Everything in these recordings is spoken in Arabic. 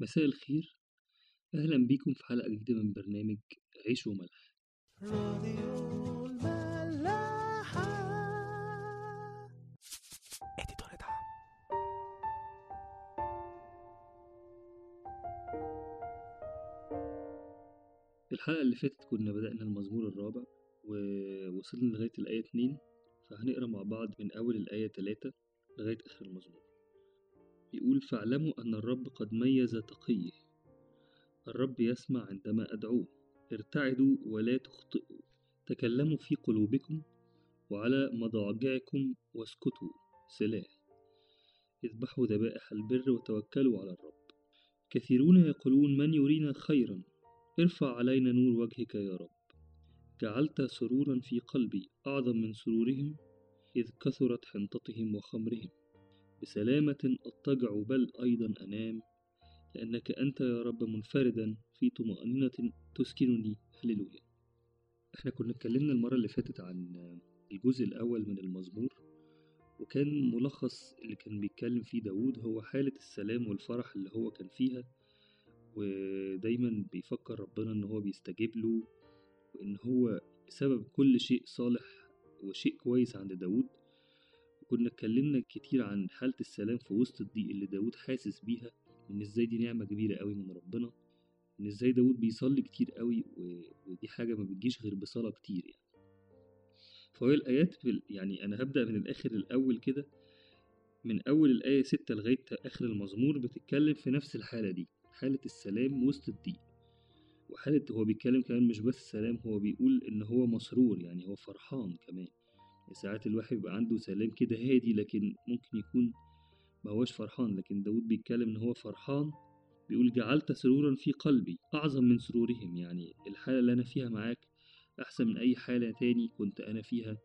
مساء الخير. أهلا بيكم في حلقة جديدة من برنامج عيش وملح. الحلقة اللي فاتت كنا بدأنا المزمور الرابع ووصلنا لغاية الآية اتنين فهنقرأ مع بعض من أول الآية تلاتة لغاية آخر المزمور. بيقول فاعلموا أن الرب قد ميز تقيه. الرب يسمع عندما أدعوه. ارتعدوا ولا تخطئوا. تكلموا في قلوبكم وعلى مضاجعكم واسكتوا. سلاح اذبحوا ذبائح البر وتوكلوا على الرب. كثيرون يقولون من يرينا خيرا؟ ارفع علينا نور وجهك يا رب. جعلت سرورا في قلبي أعظم من سرورهم إذ كثرت حنطتهم وخمرهم. بسلامة أضطجع بل أيضا أنام لأنك أنت يا رب منفردا في طمأنينة تسكنني. هللويا. إحنا كنا اتكلمنا المرة اللي فاتت عن الجزء الأول من المزمور وكان ملخص اللي كان بيتكلم فيه داود هو حالة السلام والفرح اللي هو كان فيها ودايما بيفكر ربنا إن هو بيستجيب له وإن هو سبب كل شيء صالح وشيء كويس عند داود وكنا اتكلمنا كتير عن حالة السلام في وسط الضيق اللي داود حاسس بيها وإن إزاي دي نعمة كبيرة قوي من ربنا ان إزاي داود بيصلي كتير قوي ودي حاجة ما بتجيش غير بصلاة كتير يعني. فهي الآيات يعني أنا هبدأ من الآخر الأول كده من أول الآية ستة لغاية آخر المزمور بتتكلم في نفس الحالة دي حالة السلام وسط الضيق. وحالة هو بيتكلم كمان مش بس سلام هو بيقول إن هو مسرور يعني هو فرحان كمان. ساعات الواحد بيبقى عنده سلام كده هادي لكن ممكن يكون ما هوش فرحان. لكن داود بيتكلم إن هو فرحان بيقول جعلت سرورا في قلبي أعظم من سرورهم. يعني الحالة اللي أنا فيها معاك أحسن من أي حالة تاني كنت أنا فيها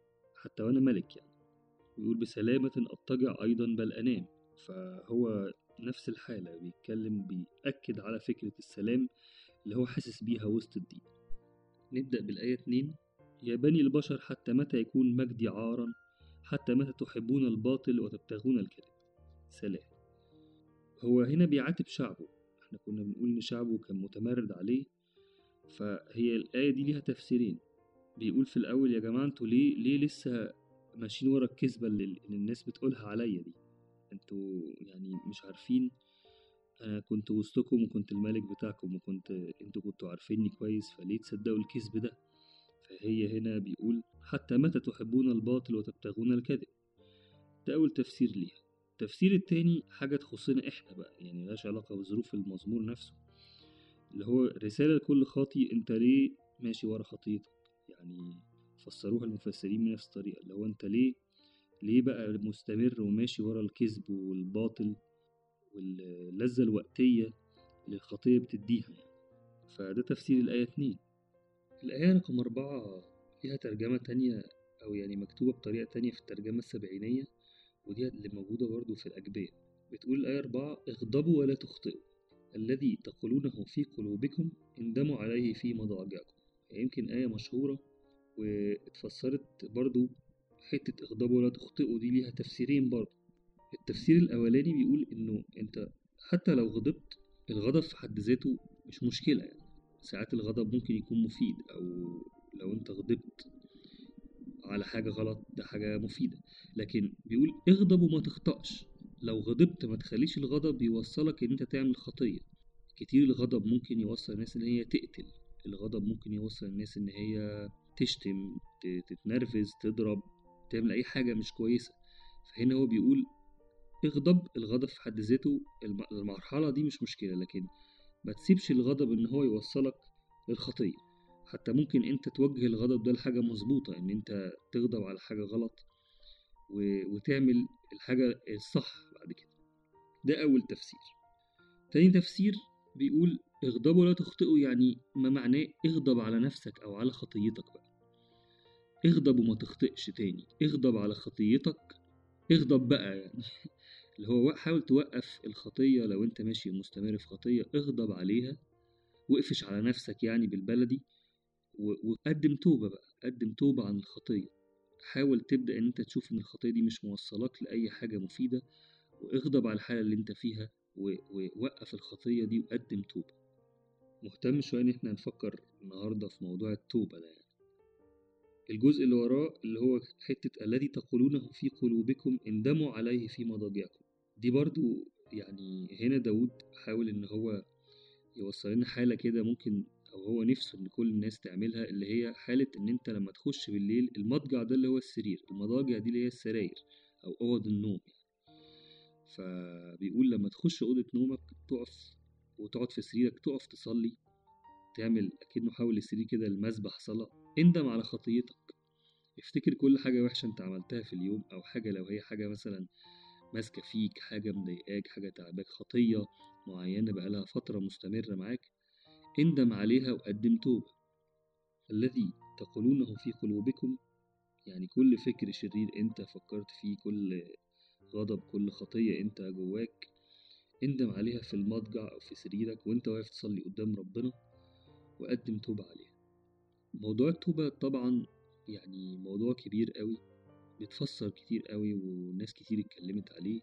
حتى وأنا ملك يعني. ويقول بسلامة أضطجع أيضا بل أنام. فهو نفس الحالة بيتكلم بيأكد على فكرة السلام اللي هو حاسس بيها وسط الدين. نبدأ بالآية 2 يا بني البشر حتى متى يكون مجدي عارا؟ حتى متى تحبون الباطل وتبتغون الكذب؟ سلام. هو هنا بيعاتب شعبه. إحنا كنا بنقول إن شعبه كان متمرد عليه فهي الآية دي ليها تفسيرين. بيقول في الأول يا جماعة أنتوا ليه ليه لسه ماشيين ورا الكذبة اللي, الناس بتقولها عليا دي؟ أنتوا يعني مش عارفين. أنا كنت وسطكم وكنت الملك بتاعكم وكنت أنتوا كنتوا عارفيني كويس فليه تصدقوا الكذب ده؟ فهي هنا بيقول حتى متى تحبون الباطل وتبتغون الكذب؟ ده أول تفسير ليها. التفسير التاني حاجة تخصنا إحنا بقى يعني ملهاش علاقة بظروف المزمور نفسه اللي هو رسالة لكل خاطي أنت ليه ماشي ورا خطيتك يعني فسروها المفسرين بنفس الطريقة اللي هو أنت ليه ليه بقى مستمر وماشي ورا الكذب والباطل واللذة الوقتية اللي الخطية بتديها يعني؟ فده تفسير الآية اتنين. الآية رقم أربعة ليها ترجمة تانية أو يعني مكتوبة بطريقة تانية في الترجمة السبعينية ودي اللي موجودة برضو في الأجبية. بتقول الآية أربعة اغضبوا ولا تخطئوا الذي تقولونه في قلوبكم اندموا عليه في مضاجعكم. يمكن آية مشهورة واتفسرت برضو حتة اغضبوا ولا تخطئوا دي ليها تفسيرين برضو. التفسير الأولاني بيقول إنه أنت حتى لو غضبت الغضب في حد ذاته مش مشكلة يعني. ساعات الغضب ممكن يكون مفيد أو لو أنت غضبت على حاجة غلط ده حاجة مفيدة. لكن بيقول اغضب وما تخطأش. لو غضبت ما تخليش الغضب يوصلك إن أنت تعمل خطية. كتير الغضب ممكن يوصل الناس إن هي تقتل. الغضب ممكن يوصل الناس إن هي تشتم تتنرفز تضرب تعمل أي حاجة مش كويسة. فهنا هو بيقول اغضب الغضب في حد ذاته المرحلة دي مش مشكلة. لكن ما تسيبش الغضب إن هو يوصلك للخطية. حتى ممكن أنت توجه الغضب ده لحاجة مظبوطة إن أنت تغضب على حاجة غلط وتعمل الحاجة الصح بعد كده. ده أول تفسير. تاني تفسير بيقول اغضبوا ولا تخطئوا يعني ما معناه اغضب على نفسك أو على خطيتك بقى. اغضب وما تخطئش تاني. اغضب على خطيتك. اغضب بقى يعني. اللي هو حاول توقف الخطية لو انت ماشي مستمر في خطية اغضب عليها واقفش على نفسك يعني بالبلدي وقدم توبة بقى قدم توبة عن الخطية. حاول تبدأ إن أنت تشوف إن الخطية دي مش موصلاك لأي حاجة مفيدة واغضب على الحالة اللي أنت فيها ووقف الخطية دي وقدم توبة. مهتم شوية إن إحنا نفكر النهاردة في موضوع التوبة ده يعني. الجزء اللي وراه اللي هو حتة الذي تقولونه في قلوبكم اندموا عليه في مضاجعكم. دي برضو يعني هنا داود حاول إن هو يوصل لنا حالة كده ممكن أو هو نفسه إن كل الناس تعملها اللي هي حالة إن أنت لما تخش بالليل المضجع ده اللي هو السرير المضاجع دي اللي هي السراير أو أوض النوم يعني. فبيقول لما تخش أوضة نومك تقف وتقعد في سريرك تقف تصلي تعمل أكنه حاول السرير كده المسبح صلاة اندم على خطيتك افتكر كل حاجة وحشة أنت عملتها في اليوم أو حاجة لو هي حاجة مثلا ماسكة فيك حاجة مضايقاك حاجة تعباك خطية معينة بقالها فترة مستمرة معاك اندم عليها وقدم توبة. الذي تقولونه في قلوبكم يعني كل فكر شرير انت فكرت فيه كل غضب كل خطية انت جواك اندم عليها في المضجع أو في سريرك وانت واقف تصلي قدام ربنا وقدم توبة عليها. موضوع التوبة طبعا يعني موضوع كبير قوي. بيتفسر كتير قوي وناس كتير اتكلمت عليه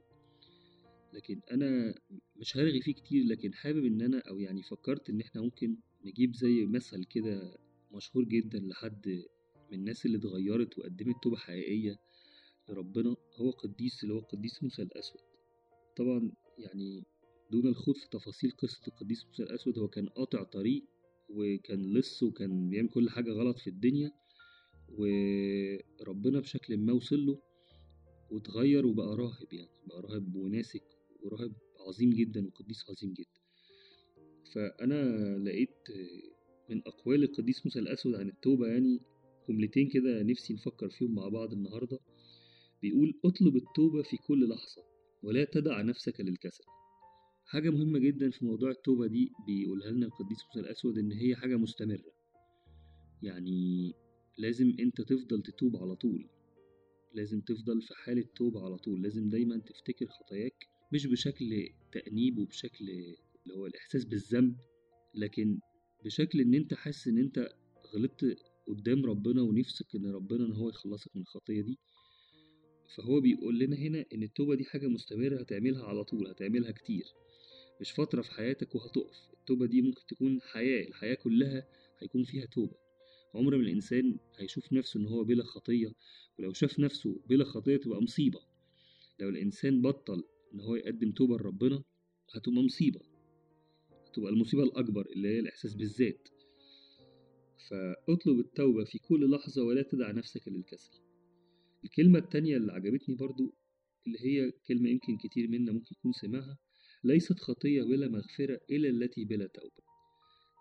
لكن أنا مش هرغي فيه كتير لكن حابب إن أنا أو يعني فكرت إن إحنا ممكن نجيب زي مثل كده مشهور جدا لحد من الناس اللي اتغيرت وقدمت توبة حقيقية لربنا هو قديس اللي هو قديس موسى الأسود. طبعا يعني دون الخوض في تفاصيل قصة القديس موسى الأسود هو كان قاطع طريق وكان لص وكان بيعمل كل حاجة غلط في الدنيا. وربنا بشكل ما وصل له واتغير وبقى راهب يعني بقى راهب وناسك وراهب عظيم جدا وقديس عظيم جدا. فأنا لقيت من أقوال القديس موسى الأسود عن التوبة يعني جملتين كده نفسي نفكر فيهم مع بعض النهاردة. بيقول اطلب التوبة في كل لحظة ولا تدع نفسك للكسل. حاجة مهمة جدا في موضوع التوبة دي بيقولها لنا القديس موسى الأسود إن هي حاجة مستمرة. يعني لازم أنت تفضل تتوب على طول. لازم تفضل في حالة توبة على طول. لازم دايما تفتكر خطاياك مش بشكل تأنيب وبشكل اللي هو الإحساس بالذنب لكن بشكل إن أنت حاسس إن أنت غلطت قدام ربنا ونفسك إن ربنا إن هو يخلصك من الخطية دي. فهو بيقول لنا هنا إن التوبة دي حاجة مستمرة هتعملها على طول هتعملها كتير. مش فترة في حياتك وهتقف. التوبة دي ممكن تكون حياة الحياة كلها هيكون فيها توبة. عمر ما الإنسان هيشوف نفسه إن هو بلا خطية ولو شاف نفسه بلا خطية تبقى مصيبة. لو الإنسان بطل إن هو يقدم توبة لربنا هتبقى مصيبة. هتبقى المصيبة الأكبر اللي هي الإحساس بالذات. فاطلب التوبة في كل لحظة ولا تدع نفسك للكسل. الكلمة التانية اللي عجبتني برضو اللي هي كلمة يمكن كتير منا ممكن يكون سمعها ليست خطية بلا مغفرة إلا التي بلا توبة.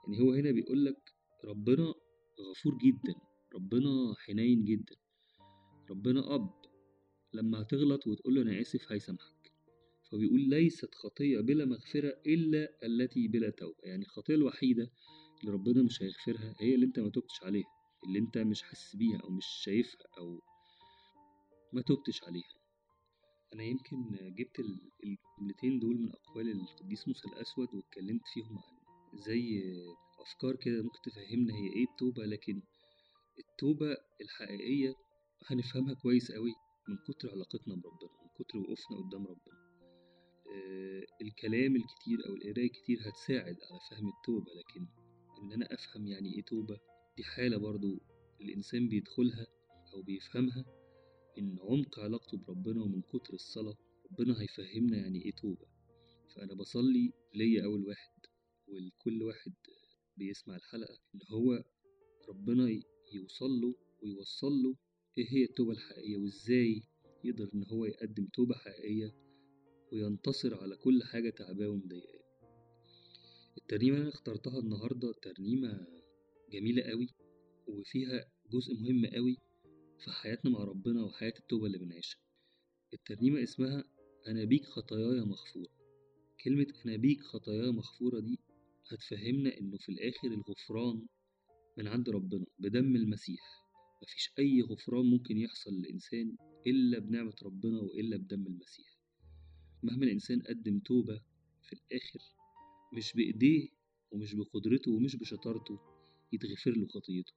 يعني هو هنا بيقولك ربنا غفور جدا ربنا حنين جدا. ربنا أب لما هتغلط وتقول له أنا آسف هيسامحك. فبيقول ليست خطية بلا مغفرة إلا التي بلا توبة. يعني الخطية الوحيدة اللي ربنا مش هيغفرها هي اللي أنت ما تبتش عليها اللي أنت مش حاسس بيها أو مش شايفها أو ما تبتش عليها. أنا يمكن جبت ال- الجملتين دول من أقوال القديس موسى الأسود واتكلمت فيهم عن زي أفكار كده ممكن تفهمنا هي إيه التوبة لكن التوبة الحقيقية هنفهمها كويس قوي من كتر علاقتنا بربنا من كتر وقوفنا قدام ربنا. آه، الكلام الكتير أو القراية الكتير هتساعد على فهم التوبة لكن إن أنا أفهم يعني إيه توبة دي حالة برضو الإنسان بيدخلها أو بيفهمها من عمق علاقته بربنا ومن كتر الصلاة ربنا هيفهمنا يعني إيه توبة. فأنا بصلي ليا أول واحد ولكل واحد بيسمع الحلقة إن هو ربنا يوصل له ويوصل له إيه هي التوبة الحقيقية وإزاي يقدر إن هو يقدم توبة حقيقية وينتصر على كل حاجة تعباه ومضايقاه. الترنيمة اللي أنا اخترتها النهاردة ترنيمة جميلة قوي وفيها جزء مهم قوي في حياتنا مع ربنا وحياة التوبة اللي بنعيشها. الترنيمة اسمها أنا بيك خطاياي مغفورة. كلمة أنا بيك خطاياي مغفورة دي هتفهمنا إنه في الآخر الغفران من عند ربنا بدم المسيح. مفيش أي غفران ممكن يحصل للإنسان إلا بنعمة ربنا وإلا بدم المسيح. مهما الإنسان قدم توبة في الآخر مش بإيديه ومش بقدرته ومش بشطارته يتغفر له خطيته.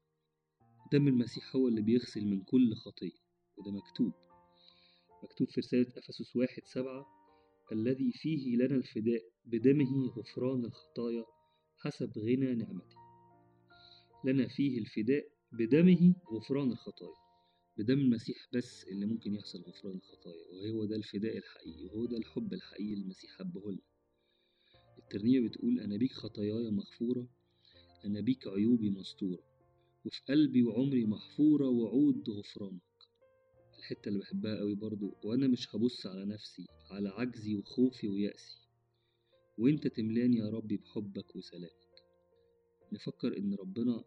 دم المسيح هو اللي بيغسل من كل خطية وده مكتوب. مكتوب في رسالة أفسس واحد سبعة الذي فيه لنا الفداء بدمه غفران الخطايا حسب غنى نعمته. لنا فيه الفداء بدمه غفران الخطايا. بدم المسيح بس اللي ممكن يحصل غفران الخطايا وهو ده الفداء الحقيقي وهو ده الحب الحقيقي اللي المسيح حبه لنا. الترنيمة بتقول أنا بيك خطاياي مغفورة أنا بيك عيوبي مستورة وفي قلبي وعمري محفورة وعود غفرانك. الحتة اللي بحبها قوي برضو وأنا مش هبص على نفسي على عجزي وخوفي ويأسي. وانت تملاني يا ربي بحبك وسلامك. نفكر إن ربنا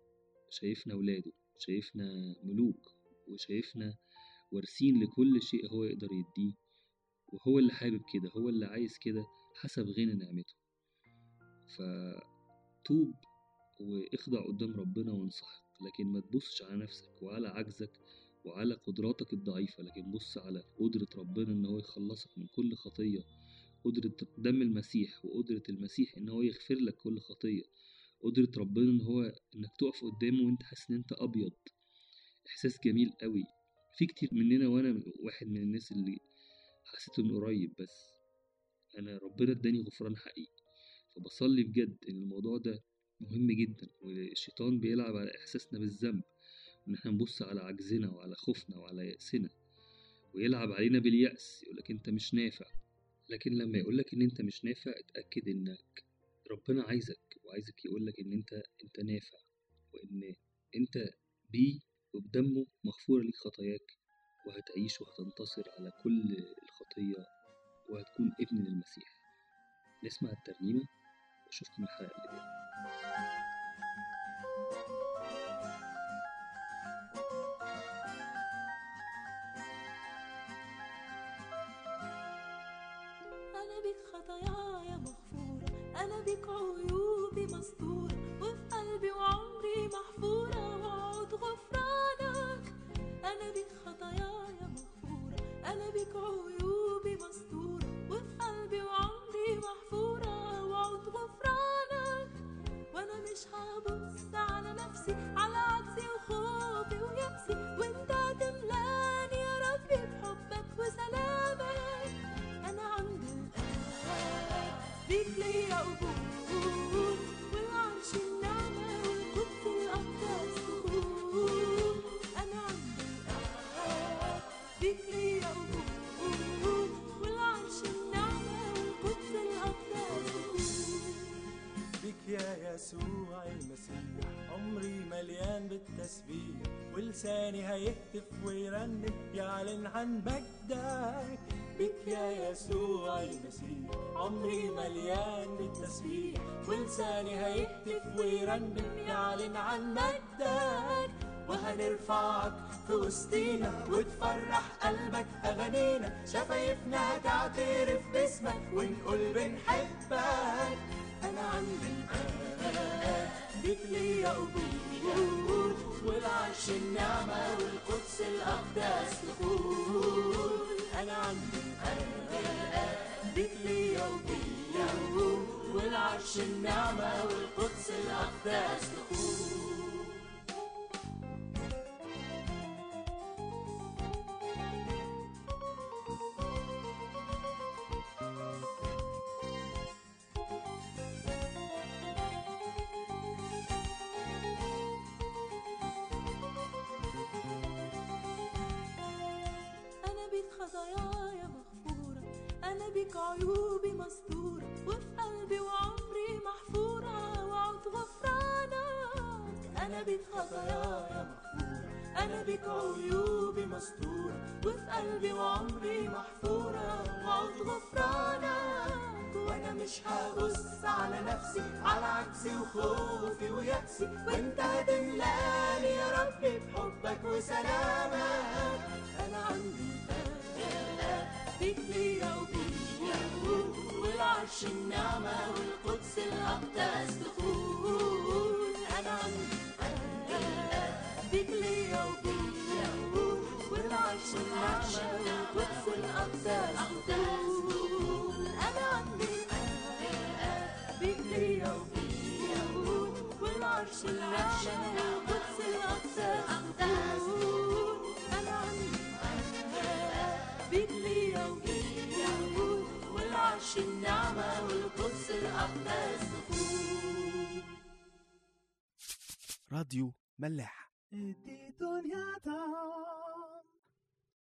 شايفنا ولاده شايفنا ملوك وشايفنا وارثين لكل شيء هو يقدر يديه وهو اللي حابب كده هو اللي عايز كده حسب غنى نعمته. فتوب واخضع قدام ربنا وانصحك لكن ما تبصش على نفسك وعلى عجزك وعلى قدراتك الضعيفة لكن بص على قدرة ربنا إن هو يخلصك من كل خطية قدرة دم المسيح وقدرة المسيح إن هو يغفر لك كل خطية. قدرة ربنا إن هو إنك تقف قدامه وإنت حاسس إن أنت أبيض. إحساس جميل قوي في كتير مننا وأنا واحد من الناس اللي حسيت إنه قريب بس. أنا ربنا إداني غفران حقيقي. فبصلي بجد إن الموضوع ده مهم جدا والشيطان بيلعب على إحساسنا بالذنب إن إحنا نبص على عجزنا وعلى خوفنا وعلى يأسنا ويلعب علينا باليأس يقولك أنت مش نافع. لكن لما يقولك إن أنت مش نافع اتأكد إنك ربنا عايزك وعايزك يقولك إن أنت أنت نافع وإن أنت بيه وبدمه مغفورة ليك خطاياك وهتعيش وهتنتصر على كل الخطية وهتكون ابن للمسيح. نسمع الترنيمة وأشوفكم الحلقة اللي جاية. أنا بيك عيوبي مستورة وفي قلبي وعمري محفورة وعود غفرانك أنا بيك خطاياي مغفورة أنا بيك عيوبي مستورة وفي قلبي وعمري محفورة وعود غفرانك وأنا مش هبص على نفسي المسيح. عمري مليان بالتسبيح ولساني هيهتف ويرنم يعلن عن مجدك. بك يا يسوع المسيح. عمري مليان بالتسبيح ولساني هيهتف ويرنم يعلن عن مجدك. وهنرفعك في وسطينا وتفرح قلبك أغانينا شفايفنا هتعترف باسمك ونقول بنحبك. أنا عند الآب بيك ليا قبول والعرش النعمة والقدس الأقدس دخول أنا عند الآب بيك ليا والعرش النعمة والقدس الأقدس دخول عيوبي مستورة وفي قلبي وعمري محفورة وعود غفرانك أنا بيك خطاياي مغفورة أنا بيك عيوبي مستورة وفي قلبي وعمري محفورة وعود غفرانك وأنا مش هبص على نفسي على عجزي وخوفي ويأسي. وأنت هتملأني يا ربي بحبك وسلامك. أنا عندي الآب بيك ليا وبيا والعرش النعمة والقدس الأقدس دخول بيك ليا وبيا والعرش النعمة والقدس الأقدس راديو ملاح. دي دنيا